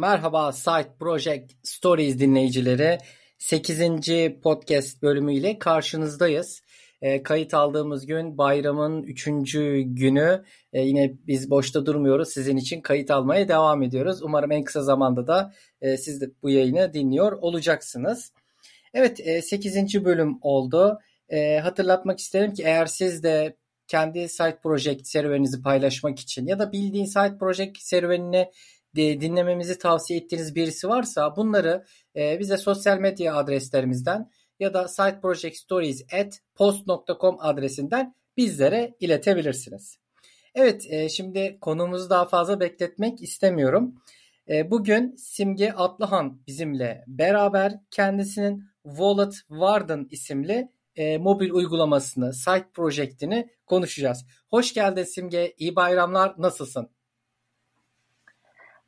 Merhaba Site Project Stories dinleyicileri. 8. podcast bölümüyle karşınızdayız. E, kayıt aldığımız gün bayramın 3. günü. E, yine biz boşta durmuyoruz. Sizin için kayıt almaya devam ediyoruz. Umarım en kısa zamanda da e, siz de bu yayını dinliyor olacaksınız. Evet e, 8. bölüm oldu. E, hatırlatmak isterim ki eğer siz de kendi site project serüveninizi paylaşmak için ya da bildiğin site project serüvenini dinlememizi tavsiye ettiğiniz birisi varsa bunları e, bize sosyal medya adreslerimizden ya da siteprojectstories@post.com adresinden bizlere iletebilirsiniz. Evet, e, şimdi konumuzu daha fazla bekletmek istemiyorum. E, bugün Simge Atlıhan bizimle beraber kendisinin Wallet Warden isimli e, mobil uygulamasını, site projektini konuşacağız. Hoş geldin Simge, iyi bayramlar, nasılsın?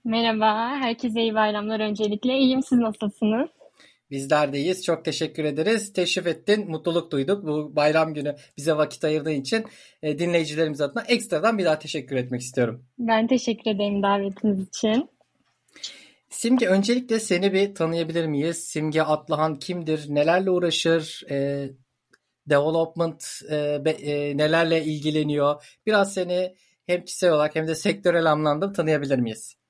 Merhaba, herkese iyi bayramlar öncelikle. İyiyim, siz nasılsınız? Bizler de iyiyiz. Çok teşekkür ederiz. Teşrif ettin. Mutluluk duyduk. Bu bayram günü bize vakit ayırdığın için e, dinleyicilerimiz adına ekstradan bir daha teşekkür etmek istiyorum. Ben teşekkür ederim davetiniz için. Simge öncelikle seni bir tanıyabilir miyiz? Simge Atlıhan kimdir? Nelerle uğraşır? E, development e, e, nelerle ilgileniyor? Biraz seni hem kişisel olarak hem de sektörel anlamda tanıyabilir miyiz?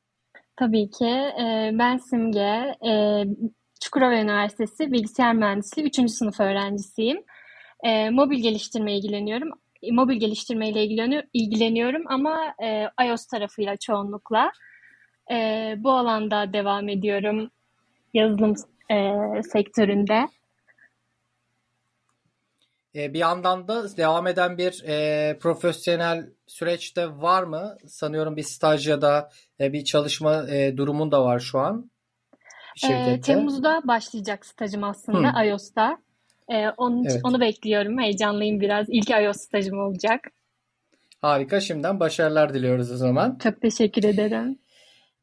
Tabii ki. E, ben Simge. E, Çukurova Üniversitesi Bilgisayar Mühendisliği 3. sınıf öğrencisiyim. E, mobil geliştirme ilgileniyorum. Mobil geliştirme ile ilgileniyorum ama e, iOS tarafıyla çoğunlukla. Bu alanda devam ediyorum yazılım e, sektöründe. E, bir yandan da devam eden bir e, profesyonel süreçte var mı? Sanıyorum bir staj ya da e, bir çalışma e, durumun da var şu an. E, Temmuz'da başlayacak stajım aslında Hı. iOS'ta. E, onun, evet. Onu bekliyorum. Heyecanlıyım biraz. İlk iOS stajım olacak. Harika. Şimdiden başarılar diliyoruz o zaman. Çok teşekkür ederim.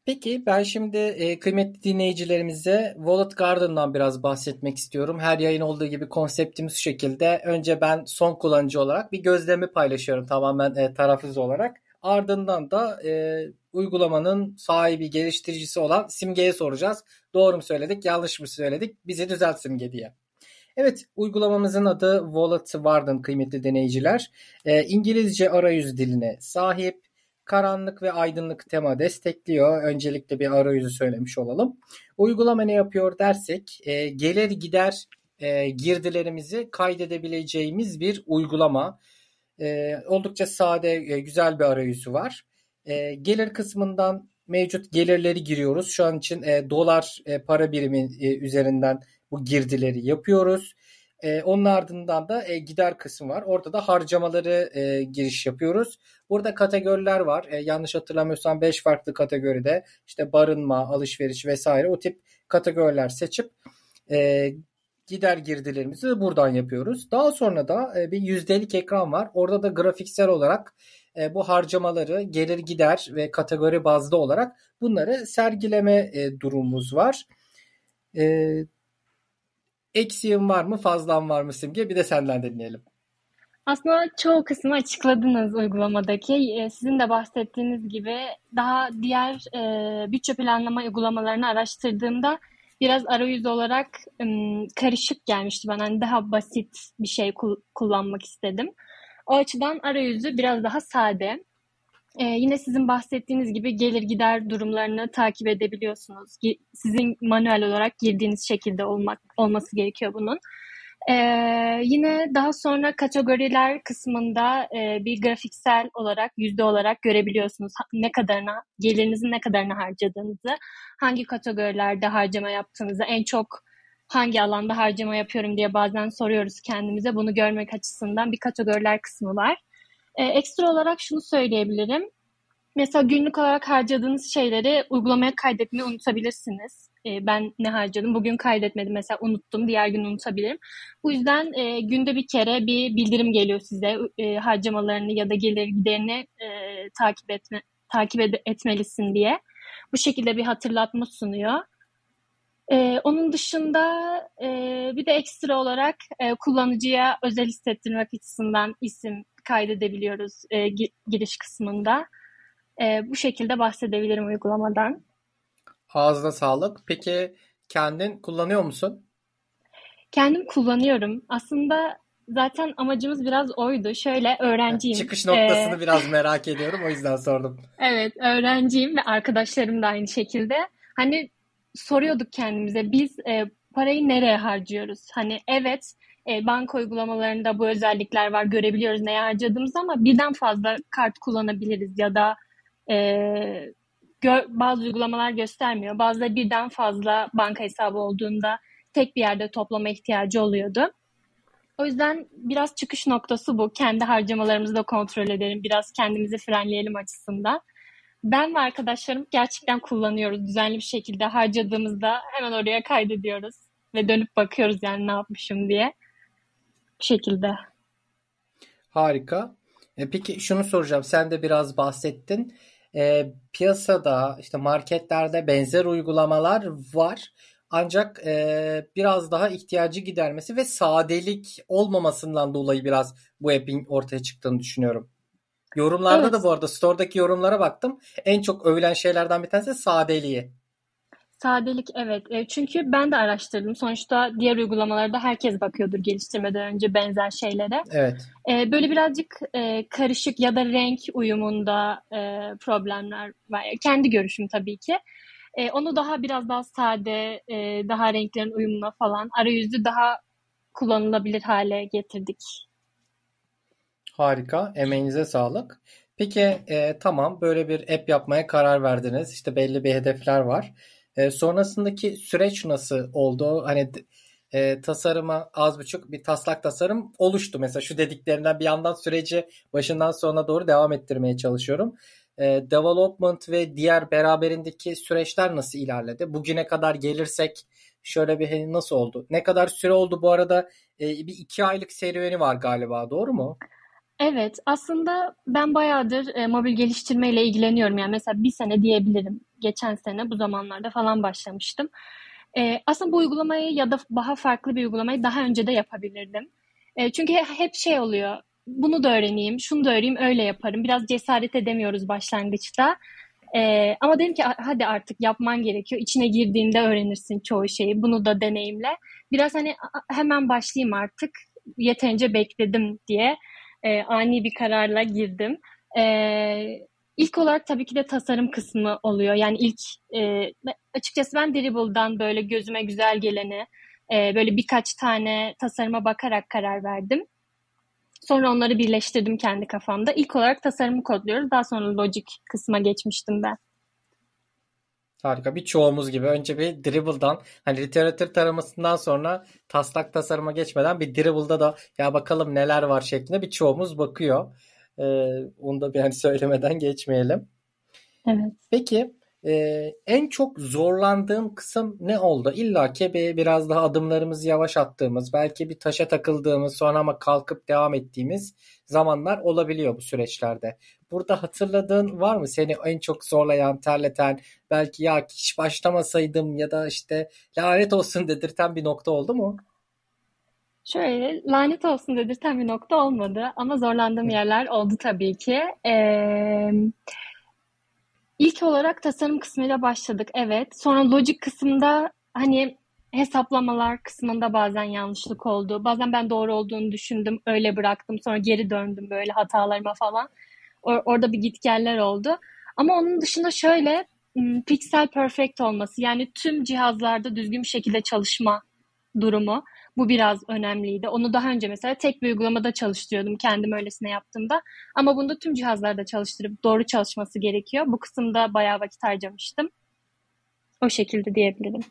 Peki ben şimdi e, kıymetli dinleyicilerimize Wallet Garden'dan biraz bahsetmek istiyorum. Her yayın olduğu gibi konseptimiz şu şekilde. Önce ben son kullanıcı olarak bir gözlemi paylaşıyorum tamamen e, tarafsız olarak. Ardından da e, uygulamanın sahibi, geliştiricisi olan Simge'ye soracağız. Doğru mu söyledik, yanlış mı söyledik? Bizi düzelt Simge diye. Evet, uygulamamızın adı Wallet Warden kıymetli deneyiciler. E, İngilizce arayüz diline sahip karanlık ve aydınlık tema destekliyor. Öncelikle bir arayüzü söylemiş olalım. Uygulama ne yapıyor dersek e, gelir gider e, girdilerimizi kaydedebileceğimiz bir uygulama. E, oldukça sade, e, güzel bir arayüzü var. E, gelir kısmından mevcut gelirleri giriyoruz. Şu an için e, dolar e, para birimi e, üzerinden bu girdileri yapıyoruz. E, onun ardından da e, gider kısmı var. Orada da harcamaları e, giriş yapıyoruz. Burada kategoriler var. E, yanlış hatırlamıyorsam 5 farklı kategoride işte barınma, alışveriş vesaire o tip kategoriler seçip e, gider girdilerimizi buradan yapıyoruz. Daha sonra da e, bir yüzdelik ekran var. Orada da grafiksel olarak e, bu harcamaları gelir gider ve kategori bazlı olarak bunları sergileme e, durumumuz var. E, eksiğin var mı fazlan var mı Simge? Bir de senden dinleyelim. Aslında çoğu kısmı açıkladınız uygulamadaki. Sizin de bahsettiğiniz gibi daha diğer e, bütçe planlama uygulamalarını araştırdığımda biraz arayüz olarak karışık gelmişti bana. Yani daha basit bir şey kul- kullanmak istedim. O açıdan arayüzü biraz daha sade. Ee, yine sizin bahsettiğiniz gibi gelir gider durumlarını takip edebiliyorsunuz. Sizin manuel olarak girdiğiniz şekilde olmak olması gerekiyor bunun. Ee, yine daha sonra kategoriler kısmında e, bir grafiksel olarak, yüzde olarak görebiliyorsunuz ne kadarına, gelirinizin ne kadarını harcadığınızı, hangi kategorilerde harcama yaptığınızı, en çok hangi alanda harcama yapıyorum diye bazen soruyoruz kendimize. Bunu görmek açısından bir kategoriler kısmı var. E, ekstra olarak şunu söyleyebilirim. Mesela günlük olarak harcadığınız şeyleri uygulamaya kaydetmeyi unutabilirsiniz. E, ben ne harcadım? Bugün kaydetmedim. Mesela unuttum. Diğer gün unutabilirim. Bu yüzden e, günde bir kere bir bildirim geliyor size. E, harcamalarını ya da gelir giderini e, takip etme takip ed- etmelisin diye. Bu şekilde bir hatırlatma sunuyor. Ee, onun dışında e, bir de ekstra olarak e, kullanıcıya özel hissettirmek açısından isim kaydedebiliyoruz e, giriş kısmında. E, bu şekilde bahsedebilirim uygulamadan. Ağzına sağlık. Peki kendin kullanıyor musun? Kendim kullanıyorum. Aslında zaten amacımız biraz oydu. Şöyle öğrenciyim. Çıkış noktasını ee, biraz merak ediyorum. O yüzden sordum. Evet, öğrenciyim ve arkadaşlarım da aynı şekilde. Hani soruyorduk kendimize biz e, parayı nereye harcıyoruz? Hani evet e, banka uygulamalarında bu özellikler var görebiliyoruz neye harcadığımız ama birden fazla kart kullanabiliriz ya da e, gö- bazı uygulamalar göstermiyor. Bazıları birden fazla banka hesabı olduğunda tek bir yerde toplama ihtiyacı oluyordu. O yüzden biraz çıkış noktası bu. Kendi harcamalarımızı da kontrol edelim. Biraz kendimizi frenleyelim açısından. Ben ve arkadaşlarım gerçekten kullanıyoruz. Düzenli bir şekilde harcadığımızda hemen oraya kaydediyoruz. Ve dönüp bakıyoruz yani ne yapmışım diye. Bu şekilde. Harika. E peki şunu soracağım. Sen de biraz bahsettin. E, piyasada işte marketlerde benzer uygulamalar var. Ancak e, biraz daha ihtiyacı gidermesi ve sadelik olmamasından dolayı biraz bu app'in ortaya çıktığını düşünüyorum. Yorumlarda evet. da bu arada store'daki yorumlara baktım. En çok övülen şeylerden bir tanesi sadeliği. Sadelik evet. E, çünkü ben de araştırdım. Sonuçta diğer uygulamalarda herkes bakıyordur geliştirmeden önce benzer şeylere. Evet. E, böyle birazcık e, karışık ya da renk uyumunda problemler var. Kendi görüşüm tabii ki. Onu daha biraz daha sade, daha renklerin uyumuna falan arayüzü daha kullanılabilir hale getirdik. Harika. Emeğinize sağlık. Peki e, tamam böyle bir app yapmaya karar verdiniz. İşte belli bir hedefler var. E, sonrasındaki süreç nasıl oldu? Hani e, tasarıma az buçuk bir taslak tasarım oluştu. Mesela şu dediklerinden bir yandan süreci başından sonuna doğru devam ettirmeye çalışıyorum. E, development ve diğer beraberindeki süreçler nasıl ilerledi? Bugüne kadar gelirsek şöyle bir hani nasıl oldu? Ne kadar süre oldu bu arada? E, bir iki aylık serüveni var galiba doğru mu? Evet, aslında ben bayağıdır e, mobil geliştirmeyle ilgileniyorum. Yani mesela bir sene diyebilirim. Geçen sene bu zamanlarda falan başlamıştım. E, aslında bu uygulamayı ya da daha farklı bir uygulamayı daha önce de yapabilirdim. E, çünkü hep şey oluyor. Bunu da öğreneyim, şunu da öğreneyim, öyle yaparım. Biraz cesaret edemiyoruz başlangıçta. E, ama dedim ki hadi artık yapman gerekiyor. İçine girdiğinde öğrenirsin çoğu şeyi. Bunu da deneyimle. Biraz hani hemen başlayayım artık. Yeterince bekledim diye e, ani bir kararla girdim. E, ilk olarak tabii ki de tasarım kısmı oluyor. Yani ilk e, açıkçası ben Dribble'dan böyle gözüme güzel geleni e, böyle birkaç tane tasarıma bakarak karar verdim. Sonra onları birleştirdim kendi kafamda. İlk olarak tasarımı kodluyoruz. Daha sonra logic kısma geçmiştim ben. Harika. Bir çoğumuz gibi önce bir dribble'dan hani literatür taramasından sonra taslak tasarıma geçmeden bir dribble'da da ya bakalım neler var şeklinde bir çoğumuz bakıyor. Ee, onu da bir hani söylemeden geçmeyelim. Evet. Peki ee, en çok zorlandığın kısım ne oldu? İlla ki bir, biraz daha adımlarımızı yavaş attığımız, belki bir taşa takıldığımız, sonra ama kalkıp devam ettiğimiz zamanlar olabiliyor bu süreçlerde. Burada hatırladığın var mı seni en çok zorlayan, terleten, belki ya hiç başlamasaydım ya da işte lanet olsun dedirten bir nokta oldu mu? Şöyle lanet olsun dedirten bir nokta olmadı ama zorlandığım yerler oldu tabii ki. Ee, İlk olarak tasarım kısmıyla başladık. Evet. Sonra logic kısmında hani hesaplamalar kısmında bazen yanlışlık oldu. Bazen ben doğru olduğunu düşündüm. Öyle bıraktım. Sonra geri döndüm böyle hatalarıma falan. Or- orada bir gitgeller oldu. Ama onun dışında şöyle pixel perfect olması yani tüm cihazlarda düzgün bir şekilde çalışma durumu. Bu biraz önemliydi. Onu daha önce mesela tek bir uygulamada çalıştırıyordum kendim öylesine yaptığımda. Ama bunda tüm cihazlarda çalıştırıp doğru çalışması gerekiyor. Bu kısımda bayağı vakit harcamıştım. O şekilde diyebilirim.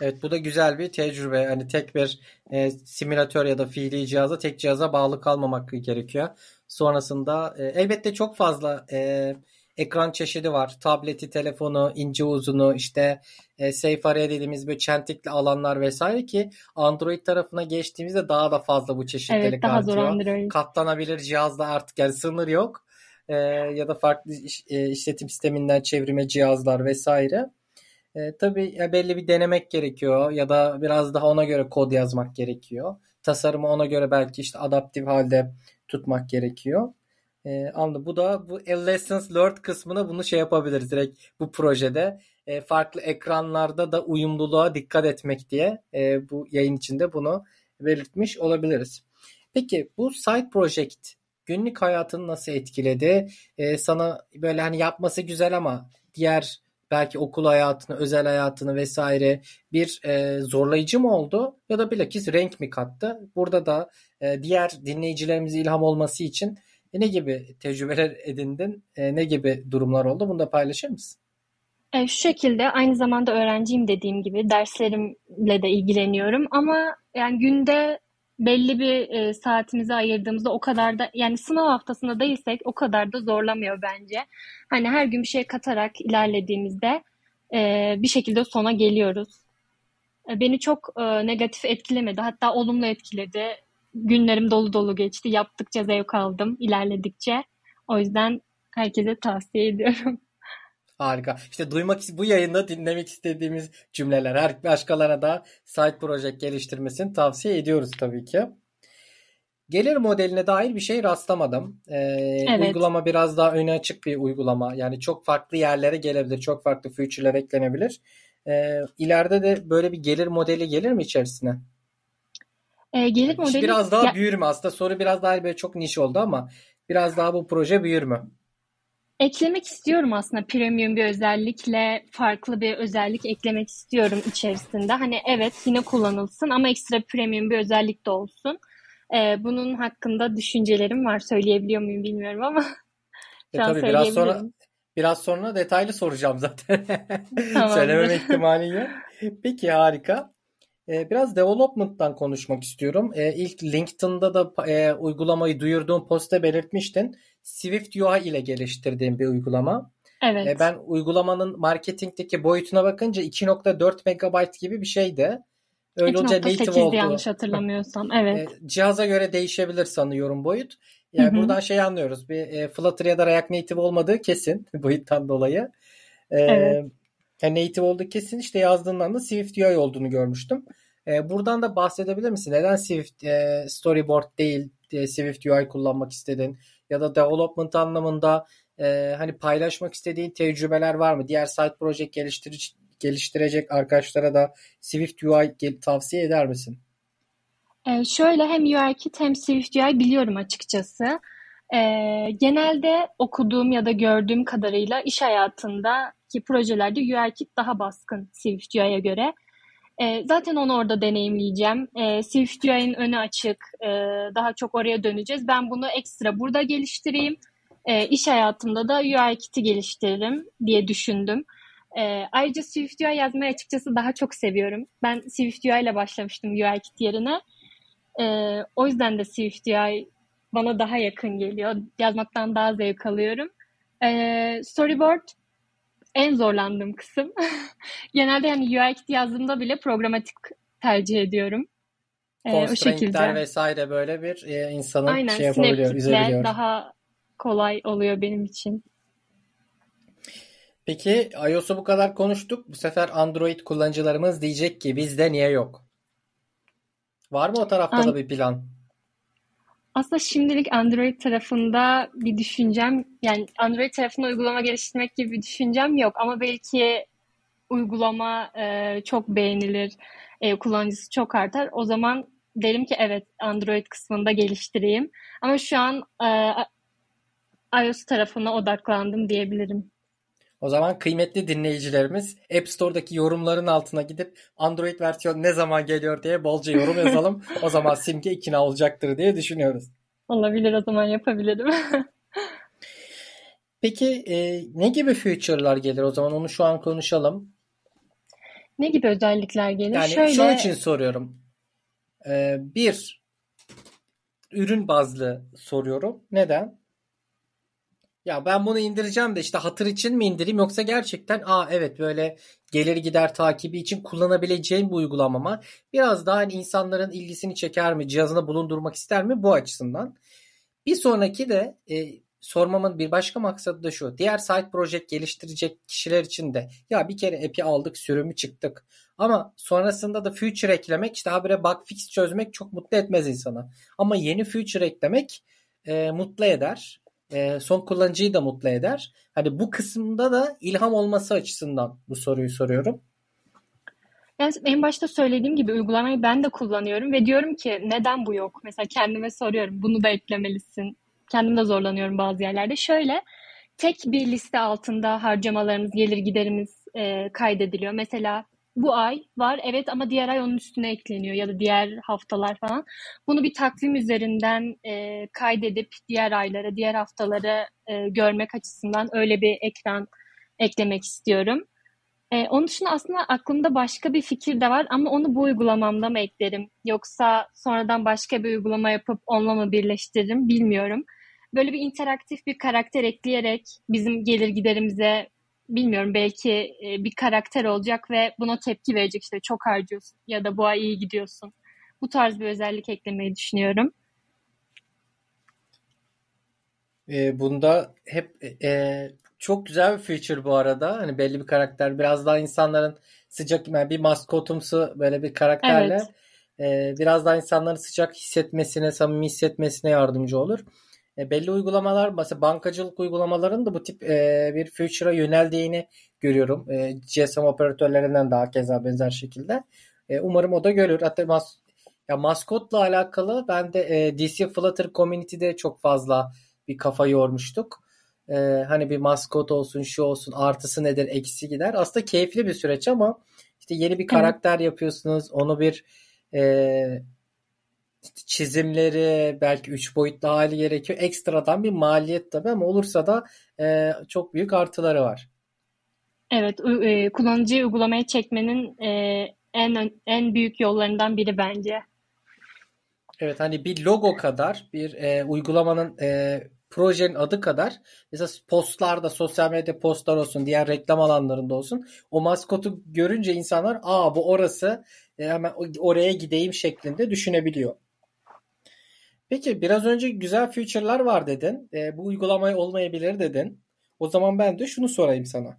Evet bu da güzel bir tecrübe. Hani tek bir e, simülatör ya da fiili cihaza tek cihaza bağlı kalmamak gerekiyor. Sonrasında e, elbette çok fazla e, ekran çeşidi var. Tableti, telefonu, ince uzunu, işte e, Safe Area dediğimiz böyle çentikli alanlar vesaire ki Android tarafına geçtiğimizde daha da fazla bu çeşitlilik evet, daha artıyor. Zor Android. Katlanabilir cihazda artık yani sınır yok. E, ya da farklı iş, e, işletim sisteminden çevrime cihazlar vesaire. E, tabii ya belli bir denemek gerekiyor ya da biraz daha ona göre kod yazmak gerekiyor. Tasarımı ona göre belki işte adaptif halde tutmak gerekiyor. E, anladım. Bu da bu lessons learned kısmına bunu şey yapabiliriz direkt bu projede e, farklı ekranlarda da uyumluluğa dikkat etmek diye e, bu yayın içinde bunu belirtmiş olabiliriz. Peki bu side project günlük hayatını nasıl etkiledi? E, sana böyle hani yapması güzel ama diğer belki okul hayatını, özel hayatını vesaire bir e, zorlayıcı mı oldu ya da bilakis renk mi kattı? Burada da e, diğer dinleyicilerimize ilham olması için e, ne gibi tecrübeler edindin? E, ne gibi durumlar oldu? Bunu da paylaşır mısın? E, şu şekilde aynı zamanda öğrenciyim dediğim gibi derslerimle de ilgileniyorum ama yani günde belli bir e, saatimizi ayırdığımızda o kadar da yani sınav haftasında değilsek o kadar da zorlamıyor bence. Hani her gün bir şey katarak ilerlediğimizde bir şekilde sona geliyoruz. Beni çok negatif etkilemedi hatta olumlu etkiledi. Günlerim dolu dolu geçti. Yaptıkça zevk aldım ilerledikçe. O yüzden herkese tavsiye ediyorum. Harika. İşte duymak bu yayında dinlemek istediğimiz cümleler. Her başkalarına da site project geliştirmesini tavsiye ediyoruz tabii ki. Gelir modeline dair bir şey rastlamadım. Ee, evet. Uygulama biraz daha öne açık bir uygulama. Yani çok farklı yerlere gelebilir. Çok farklı feature'lar eklenebilir. Ee, ileride de böyle bir gelir modeli gelir mi içerisine? Ee, gelir modeli... Biraz daha ya... büyür mü? Aslında soru biraz daha böyle çok niş oldu ama biraz daha bu proje büyür mü? Eklemek istiyorum aslında premium bir özellikle farklı bir özellik eklemek istiyorum içerisinde. Hani evet yine kullanılsın ama ekstra premium bir özellik de olsun. Ee, bunun hakkında düşüncelerim var. Söyleyebiliyor muyum bilmiyorum ama e, tabii biraz sonra biraz sonra detaylı soracağım zaten. Söylememe ihtimali yok. Peki harika. Ee, biraz development'tan konuşmak istiyorum. Ee, ilk LinkedIn'da da e, uygulamayı duyurduğum posta belirtmiştin. Swift UI ile geliştirdiğim bir uygulama. Evet. Ee, ben uygulamanın marketingdeki boyutuna bakınca 2.4 megabayt gibi bir şeydi. Öyle olunca native oldu. yanlış hatırlamıyorsam. Evet. Cihaza göre değişebilir sanıyorum boyut. Yani Hı-hı. buradan şey anlıyoruz. Bir e, Flutter ya da React Native olmadığı kesin boyuttan dolayı. evet. Yani native olduğu kesin işte yazdığından da Swift UI olduğunu görmüştüm. E, buradan da bahsedebilir misin? Neden Swift e, Storyboard değil e, Swift UI kullanmak istedin? Ya da development anlamında e, hani paylaşmak istediğin tecrübeler var mı? Diğer site project geliştirici, geliştirecek arkadaşlara da Swift UI tavsiye eder misin? Ee, şöyle hem UIKit hem Swift UI biliyorum açıkçası. Ee, genelde okuduğum ya da gördüğüm kadarıyla iş hayatında ki projelerde UIKit daha baskın Swift UI'ye göre. E, zaten onu orada deneyimleyeceğim. E, Swift önü açık. E, daha çok oraya döneceğiz. Ben bunu ekstra burada geliştireyim. E, iş hayatımda da UIKit'i geliştiririm diye düşündüm. E, ayrıca Swift UI yazmayı açıkçası daha çok seviyorum. Ben Swift UI ile başlamıştım UIKit yerine. E, o yüzden de Swift UI bana daha yakın geliyor. Yazmaktan daha zevk alıyorum. E, storyboard en zorlandığım kısım. Genelde yani UI kit yazdığımda bile programatik tercih ediyorum. Ee, o şekilde. vesaire böyle bir e, insanın Aynen, şey yapabiliyor, üzebiliyor. daha kolay oluyor benim için. Peki iOS'u bu kadar konuştuk. Bu sefer Android kullanıcılarımız diyecek ki bizde niye yok? Var mı o tarafta An- da bir plan? Aslında şimdilik Android tarafında bir düşüncem, yani Android tarafında uygulama geliştirmek gibi bir düşüncem yok. Ama belki uygulama e, çok beğenilir, e, kullanıcısı çok artar. O zaman derim ki evet Android kısmında geliştireyim. Ama şu an e, iOS tarafına odaklandım diyebilirim. O zaman kıymetli dinleyicilerimiz App Store'daki yorumların altına gidip Android versiyon ne zaman geliyor diye bolca yorum yazalım. o zaman simge ikna olacaktır diye düşünüyoruz. Olabilir o zaman yapabilirim. Peki e, ne gibi feature'lar gelir o zaman onu şu an konuşalım. Ne gibi özellikler gelir? Yani Şöyle... şunun için soruyorum. Ee, bir, ürün bazlı soruyorum. Neden? Ya ben bunu indireceğim de işte hatır için mi indireyim yoksa gerçekten aa evet böyle gelir gider takibi için kullanabileceğim bu uygulamama biraz daha hani insanların ilgisini çeker mi cihazına bulundurmak ister mi bu açısından. Bir sonraki de e, sormamın bir başka maksadı da şu. Diğer site project geliştirecek kişiler için de ya bir kere app'i aldık sürümü çıktık. Ama sonrasında da feature eklemek işte habire bug fix çözmek çok mutlu etmez insana. Ama yeni feature eklemek e, mutlu eder. E, son kullanıcıyı da mutlu eder. Hani bu kısımda da ilham olması açısından bu soruyu soruyorum. Yani en başta söylediğim gibi uygulamayı ben de kullanıyorum ve diyorum ki neden bu yok? Mesela kendime soruyorum bunu da eklemelisin. Kendim de zorlanıyorum bazı yerlerde. Şöyle tek bir liste altında harcamalarımız, gelir giderimiz e, kaydediliyor. Mesela bu ay var evet ama diğer ay onun üstüne ekleniyor ya da diğer haftalar falan. Bunu bir takvim üzerinden e, kaydedip diğer aylara, diğer haftalara e, görmek açısından öyle bir ekran eklemek istiyorum. E, onun dışında aslında aklımda başka bir fikir de var ama onu bu uygulamamda mı eklerim? Yoksa sonradan başka bir uygulama yapıp onunla mı birleştiririm bilmiyorum. Böyle bir interaktif bir karakter ekleyerek bizim gelir giderimize bilmiyorum belki e, bir karakter olacak ve buna tepki verecek işte çok harcıyorsun ya da bu ay iyi gidiyorsun. Bu tarz bir özellik eklemeyi düşünüyorum. E, bunda hep e, çok güzel bir feature bu arada. Hani belli bir karakter biraz daha insanların sıcak yani bir maskotumsu böyle bir karakterle evet. e, biraz daha insanların sıcak hissetmesine, samimi hissetmesine yardımcı olur. E, belli uygulamalar mesela bankacılık uygulamalarının da bu tip e, bir future'a yöneldiğini görüyorum. E, GSM operatörlerinden daha keza benzer şekilde. E, umarım o da görür. Hatta mas ya maskotla alakalı ben de e, DC Flutter Community'de çok fazla bir kafa yormuştuk. E, hani bir maskot olsun, şu olsun, artısı nedir, eksi gider. Aslında keyifli bir süreç ama işte yeni bir karakter evet. yapıyorsunuz. Onu bir e, çizimleri belki 3 boyutlu hali gerekiyor. Ekstradan bir maliyet tabii ama olursa da e, çok büyük artıları var. Evet, e, kullanıcıyı uygulamaya çekmenin e, en en büyük yollarından biri bence. Evet hani bir logo kadar bir e, uygulamanın e, projenin adı kadar mesela postlarda sosyal medya postlar olsun diğer reklam alanlarında olsun o maskotu görünce insanlar aa bu orası e, hemen oraya gideyim şeklinde düşünebiliyor. Peki biraz önce güzel feature'lar var dedin. E, bu uygulamayı olmayabilir dedin. O zaman ben de şunu sorayım sana.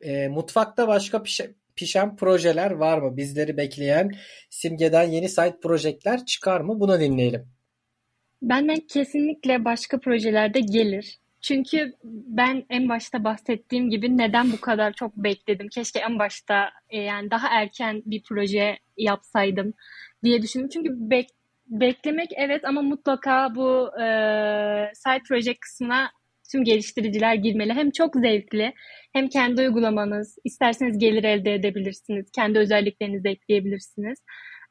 E, mutfakta başka pişe, pişen projeler var mı? Bizleri bekleyen simgeden yeni site projeler çıkar mı? Bunu dinleyelim. Benden kesinlikle başka projelerde gelir. Çünkü ben en başta bahsettiğim gibi neden bu kadar çok bekledim? Keşke en başta e, yani daha erken bir proje yapsaydım diye düşündüm. Çünkü bek beklemek evet ama mutlaka bu e, side project kısmına tüm geliştiriciler girmeli. Hem çok zevkli hem kendi uygulamanız, isterseniz gelir elde edebilirsiniz, kendi özelliklerinizi ekleyebilirsiniz.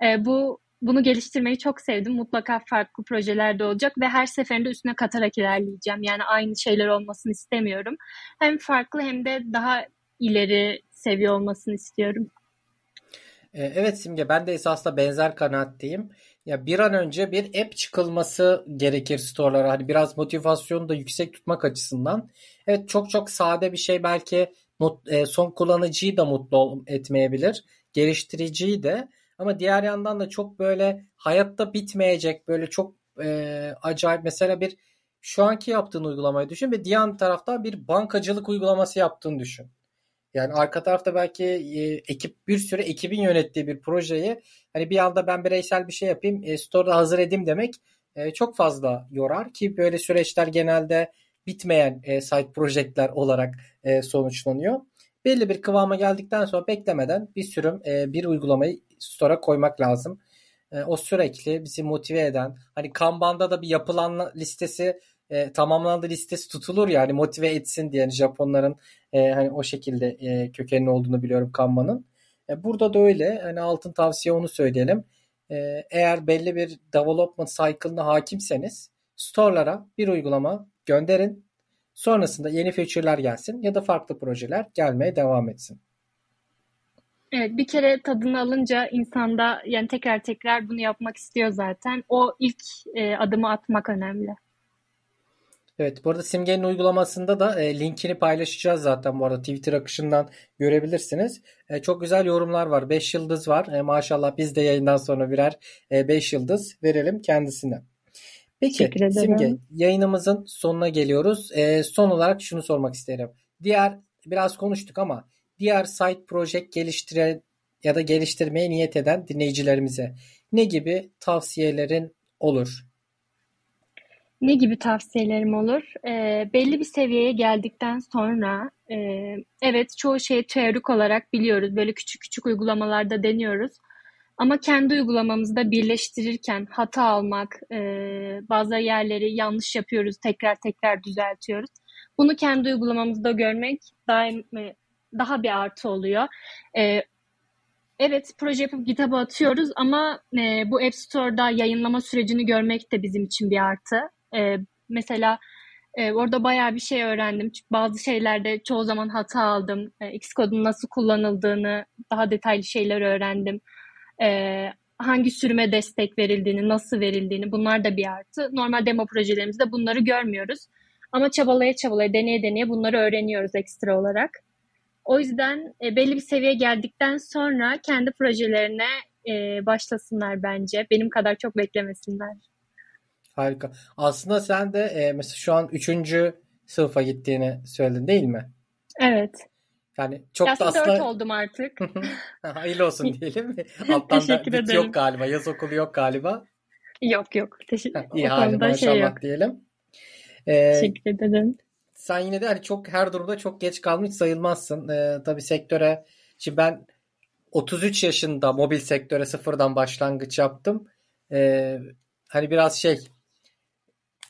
E, bu bunu geliştirmeyi çok sevdim. Mutlaka farklı projeler de olacak ve her seferinde üstüne katarak ilerleyeceğim. Yani aynı şeyler olmasını istemiyorum. Hem farklı hem de daha ileri seviye olmasını istiyorum. E, evet Simge ben de esasla benzer kanaatteyim. Ya bir an önce bir app çıkılması gerekir store'lara. Hani biraz motivasyonu da yüksek tutmak açısından. Evet çok çok sade bir şey belki e, son kullanıcıyı da mutlu etmeyebilir. Geliştiriciyi de. Ama diğer yandan da çok böyle hayatta bitmeyecek böyle çok e, acayip mesela bir şu anki yaptığın uygulamayı düşün ve diğer taraftan bir bankacılık uygulaması yaptığını düşün. Yani arka tarafta belki e, ekip bir süre ekibin yönettiği bir projeyi hani bir anda ben bireysel bir şey yapayım, e, store'da hazır edeyim demek e, çok fazla yorar ki böyle süreçler genelde bitmeyen e, site projeler olarak e, sonuçlanıyor. Belli bir kıvama geldikten sonra beklemeden bir sürüm e, bir uygulamayı store'a koymak lazım. E, o sürekli bizi motive eden hani Kanban'da da bir yapılan listesi e, tamamlandı listesi tutulur yani motive etsin diye yani Japonların e, hani o şekilde e, kökenli olduğunu biliyorum Kanban'ın. E, burada da öyle. Hani altın tavsiye onu söyleyelim. E, eğer belli bir development cycle'ına hakimseniz store'lara bir uygulama gönderin. Sonrasında yeni feature'lar gelsin ya da farklı projeler gelmeye devam etsin. Evet bir kere tadını alınca insanda yani tekrar tekrar bunu yapmak istiyor zaten. O ilk e, adımı atmak önemli. Evet bu arada Simge'nin uygulamasında da e, linkini paylaşacağız zaten bu arada Twitter akışından görebilirsiniz. E, çok güzel yorumlar var. 5 yıldız var. E, maşallah biz de yayından sonra birer 5 e, yıldız verelim kendisine. Peki Simge yayınımızın sonuna geliyoruz. E, son olarak şunu sormak isterim. Diğer biraz konuştuk ama diğer site project geliştiren ya da geliştirmeye niyet eden dinleyicilerimize ne gibi tavsiyelerin olur? Ne gibi tavsiyelerim olur? Ee, belli bir seviyeye geldikten sonra e, evet çoğu şeyi teorik olarak biliyoruz. Böyle küçük küçük uygulamalarda deniyoruz. Ama kendi uygulamamızda birleştirirken hata almak, e, bazı yerleri yanlış yapıyoruz, tekrar tekrar düzeltiyoruz. Bunu kendi uygulamamızda görmek daim e, daha bir artı oluyor. E, evet proje yapıp GitHub'a atıyoruz ama e, bu App Store'da yayınlama sürecini görmek de bizim için bir artı. E, mesela e, orada bayağı bir şey öğrendim. Çünkü bazı şeylerde çoğu zaman hata aldım. E, Xcode'un nasıl kullanıldığını, daha detaylı şeyler öğrendim. E, hangi sürüme destek verildiğini, nasıl verildiğini bunlar da bir artı. Normal demo projelerimizde bunları görmüyoruz. Ama çabalaya çabalaya, deneye deneye bunları öğreniyoruz ekstra olarak. O yüzden e, belli bir seviyeye geldikten sonra kendi projelerine e, başlasınlar bence. Benim kadar çok beklemesinler. Harika. Aslında sen de e, mesela şu an 3. sınıfa gittiğini söyledin değil mi? Evet. Yani çok Aslında da aslında 4 oldum artık. hayırlı olsun diyelim. Alttan da Teşekkür bit ederim. yok galiba. Yaz okulu yok galiba. Yok yok. Teşekkür, İyi hali şey maşallah yok. diyelim. Ee, Teşekkür ederim. sen yine de hani çok her durumda çok geç kalmış sayılmazsın. Ee, tabii sektöre şimdi ben 33 yaşında mobil sektöre sıfırdan başlangıç yaptım. Ee, hani biraz şey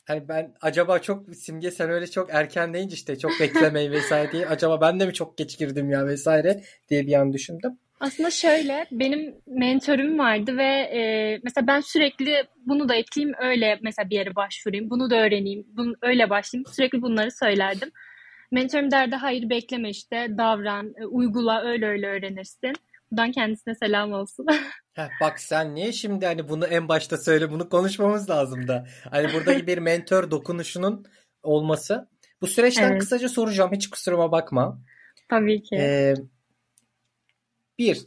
hani ben acaba çok Simge sen öyle çok erken deyince işte çok beklemeyin vesaire diye acaba ben de mi çok geç girdim ya vesaire diye bir an düşündüm. Aslında şöyle, benim mentörüm vardı ve e, mesela ben sürekli bunu da ekleyeyim, öyle mesela bir yere başvurayım, bunu da öğreneyim, bunu, öyle başlayayım. Sürekli bunları söylerdim. Mentörüm derdi, hayır bekleme işte, davran, e, uygula, öyle öyle öğrenirsin. Buradan kendisine selam olsun. Heh, bak sen niye şimdi hani bunu en başta söyle bunu konuşmamız lazım da. Hani buradaki bir mentor dokunuşunun olması. Bu süreçten Evet, kısaca soracağım hiç kusuruma bakma. tabii ki. Ee, bir,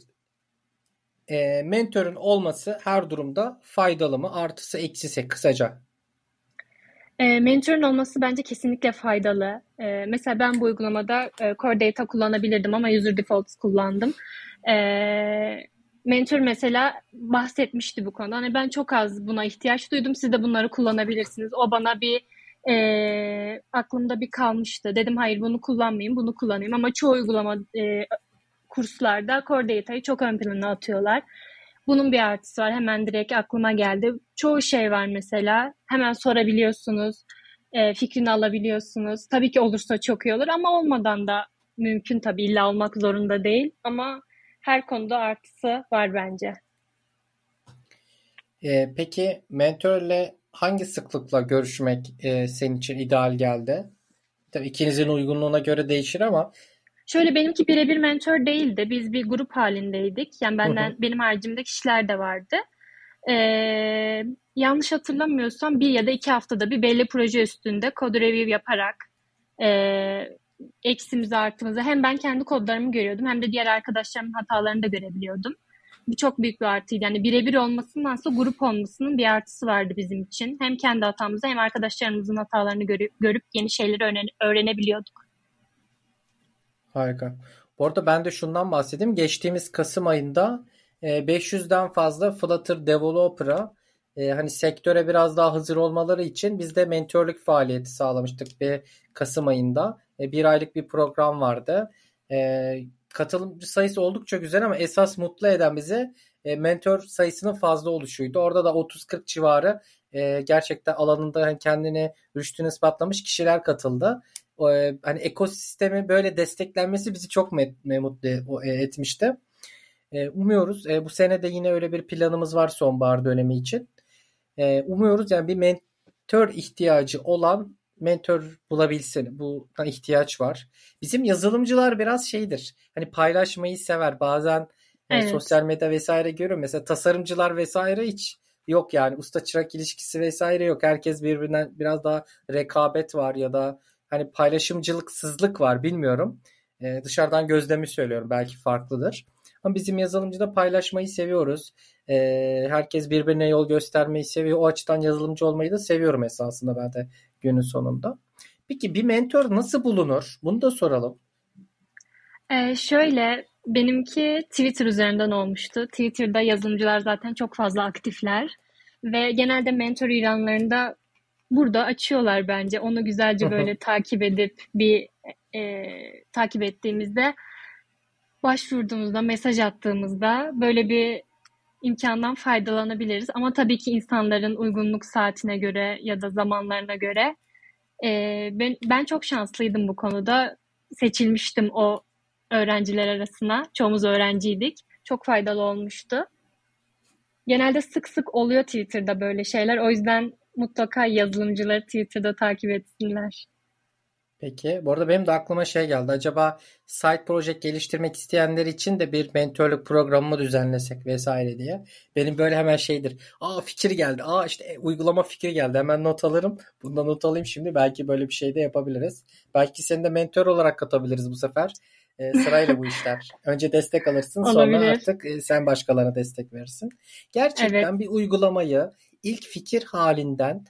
e, mentörün olması her durumda faydalı mı? Artısı eksisi kısaca. E, mentorun olması bence kesinlikle faydalı. E, mesela ben bu uygulamada e, Core Data kullanabilirdim ama User Defaults kullandım. E, mentor mesela bahsetmişti bu konuda. Hani ben çok az buna ihtiyaç duydum. Siz de bunları kullanabilirsiniz. O bana bir e, aklımda bir kalmıştı. Dedim hayır bunu kullanmayayım, bunu kullanayım. Ama çoğu uygulama e, kurslarda Core Data'yı çok ön plana atıyorlar. Bunun bir artısı var. Hemen direkt aklıma geldi. Çoğu şey var mesela. Hemen sorabiliyorsunuz. E, fikrini alabiliyorsunuz. Tabii ki olursa çok iyi olur ama olmadan da mümkün tabii. İlla olmak zorunda değil. Ama her konuda artısı var bence. Ee, peki mentörle hangi sıklıkla görüşmek e, senin için ideal geldi? Tabii ikinizin uygunluğuna göre değişir ama Şöyle benimki birebir mentor değildi. Biz bir grup halindeydik. Yani Hı hı. benden benim haricimde kişiler de vardı. Ee, yanlış hatırlamıyorsam bir ya da iki haftada bir belli proje üstünde code review yaparak e, eksimizi artımızı hem ben kendi kodlarımı görüyordum hem de diğer arkadaşlarımın hatalarını da görebiliyordum. Bu çok büyük bir artıydı. Yani birebir olmasındansa grup olmasının bir artısı vardı bizim için. Hem kendi hatamızı hem arkadaşlarımızın hatalarını görüp, görüp yeni şeyleri öğren- öğrenebiliyorduk. Harika. Bu arada ben de şundan bahsedeyim. Geçtiğimiz Kasım ayında e, 500'den fazla Flutter developer'a e, hani sektöre biraz daha hazır olmaları için biz de mentörlük faaliyeti sağlamıştık bir Kasım ayında. E, bir aylık bir program vardı. E, katılımcı sayısı oldukça güzel ama esas mutlu eden bizi e, mentor sayısının fazla oluşuydu. Orada da 30-40 civarı e, gerçekten alanında hani kendini rüştünü ispatlamış kişiler katıldı. E, hani ekosistemi böyle desteklenmesi bizi çok mutlu e- etmişti. E, umuyoruz e, bu sene de yine öyle bir planımız var sonbahar dönemi için. E, umuyoruz yani bir mentor ihtiyacı olan mentor bulabilsin. Bu ihtiyaç var. Bizim yazılımcılar biraz şeydir. Hani paylaşmayı sever. Bazen e, Evet. sosyal medya vesaire görüyorum. Mesela tasarımcılar vesaire hiç yok yani. Usta çırak ilişkisi vesaire yok. Herkes birbirinden biraz daha rekabet var ya da hani paylaşımcılıksızlık var bilmiyorum. E, dışarıdan gözlemi söylüyorum. Belki farklıdır. Ama bizim yazılımcıda paylaşmayı seviyoruz. E, herkes birbirine yol göstermeyi seviyor. O açıdan yazılımcı olmayı da seviyorum esasında ben de günün sonunda. Peki bir mentor nasıl bulunur? Bunu da soralım. Ee, şöyle benimki Twitter üzerinden olmuştu. Twitter'da yazılımcılar zaten çok fazla aktifler ve genelde mentor ilanlarında burada açıyorlar bence. Onu güzelce böyle takip edip bir e, takip ettiğimizde başvurduğumuzda, mesaj attığımızda böyle bir imkandan faydalanabiliriz. Ama tabii ki insanların uygunluk saatine göre ya da zamanlarına göre e, ben, ben çok şanslıydım bu konuda. Seçilmiştim o öğrenciler arasına. Çoğumuz öğrenciydik. Çok faydalı olmuştu. Genelde sık sık oluyor Twitter'da böyle şeyler. O yüzden mutlaka yazılımcıları Twitter'da takip etsinler. Peki. Bu arada benim de aklıma şey geldi. Acaba site project geliştirmek isteyenler için de bir mentorluk programı mı düzenlesek vesaire diye. Benim böyle hemen şeydir. Aa fikir geldi. Aa işte e, uygulama fikri geldi. Hemen not alırım. Bundan not alayım şimdi. Belki böyle bir şey de yapabiliriz. Belki seni de mentor olarak katabiliriz bu sefer. E, sırayla bu işler. Önce destek alırsın sonra artık e, sen başkalarına destek verirsin. Gerçekten evet. bir uygulamayı ilk fikir halinden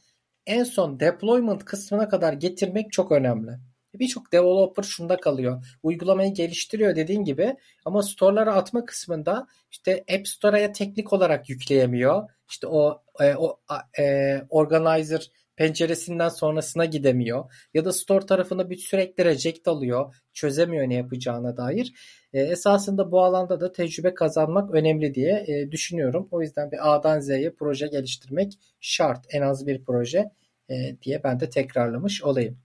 en son deployment kısmına kadar getirmek çok önemli. Birçok developer şunda kalıyor. Uygulamayı geliştiriyor dediğin gibi ama store'lara atma kısmında işte App Store'a teknik olarak yükleyemiyor. İşte o e, o e, organizer penceresinden sonrasına gidemiyor. Ya da store tarafında bir sürekli reject alıyor. Çözemiyor ne yapacağına dair. E, esasında bu alanda da tecrübe kazanmak önemli diye e, düşünüyorum. O yüzden bir A'dan Z'ye proje geliştirmek şart. En az bir proje e, diye ben de tekrarlamış olayım.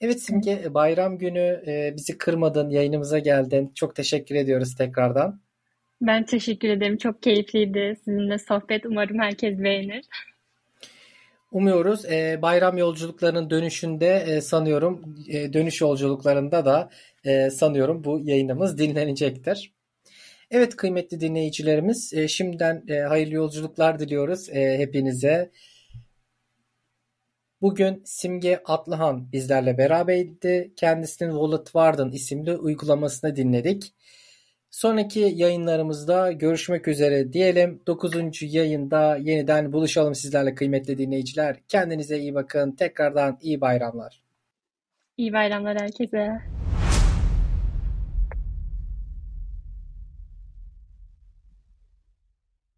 Evet Simge bayram günü e, bizi kırmadın, yayınımıza geldin. Çok teşekkür ediyoruz tekrardan. Ben teşekkür ederim. Çok keyifliydi sizinle sohbet. Umarım herkes beğenir. Umuyoruz. E, bayram yolculuklarının dönüşünde e, sanıyorum e, dönüş yolculuklarında da e, sanıyorum bu yayınımız dinlenecektir. Evet kıymetli dinleyicilerimiz e, şimdiden e, hayırlı yolculuklar diliyoruz e, hepinize. Bugün Simge Atlıhan bizlerle beraberdi. Kendisinin Wallet Warden isimli uygulamasını dinledik. Sonraki yayınlarımızda görüşmek üzere diyelim. 9. yayında yeniden buluşalım sizlerle kıymetli dinleyiciler. Kendinize iyi bakın. Tekrardan iyi bayramlar. İyi bayramlar herkese.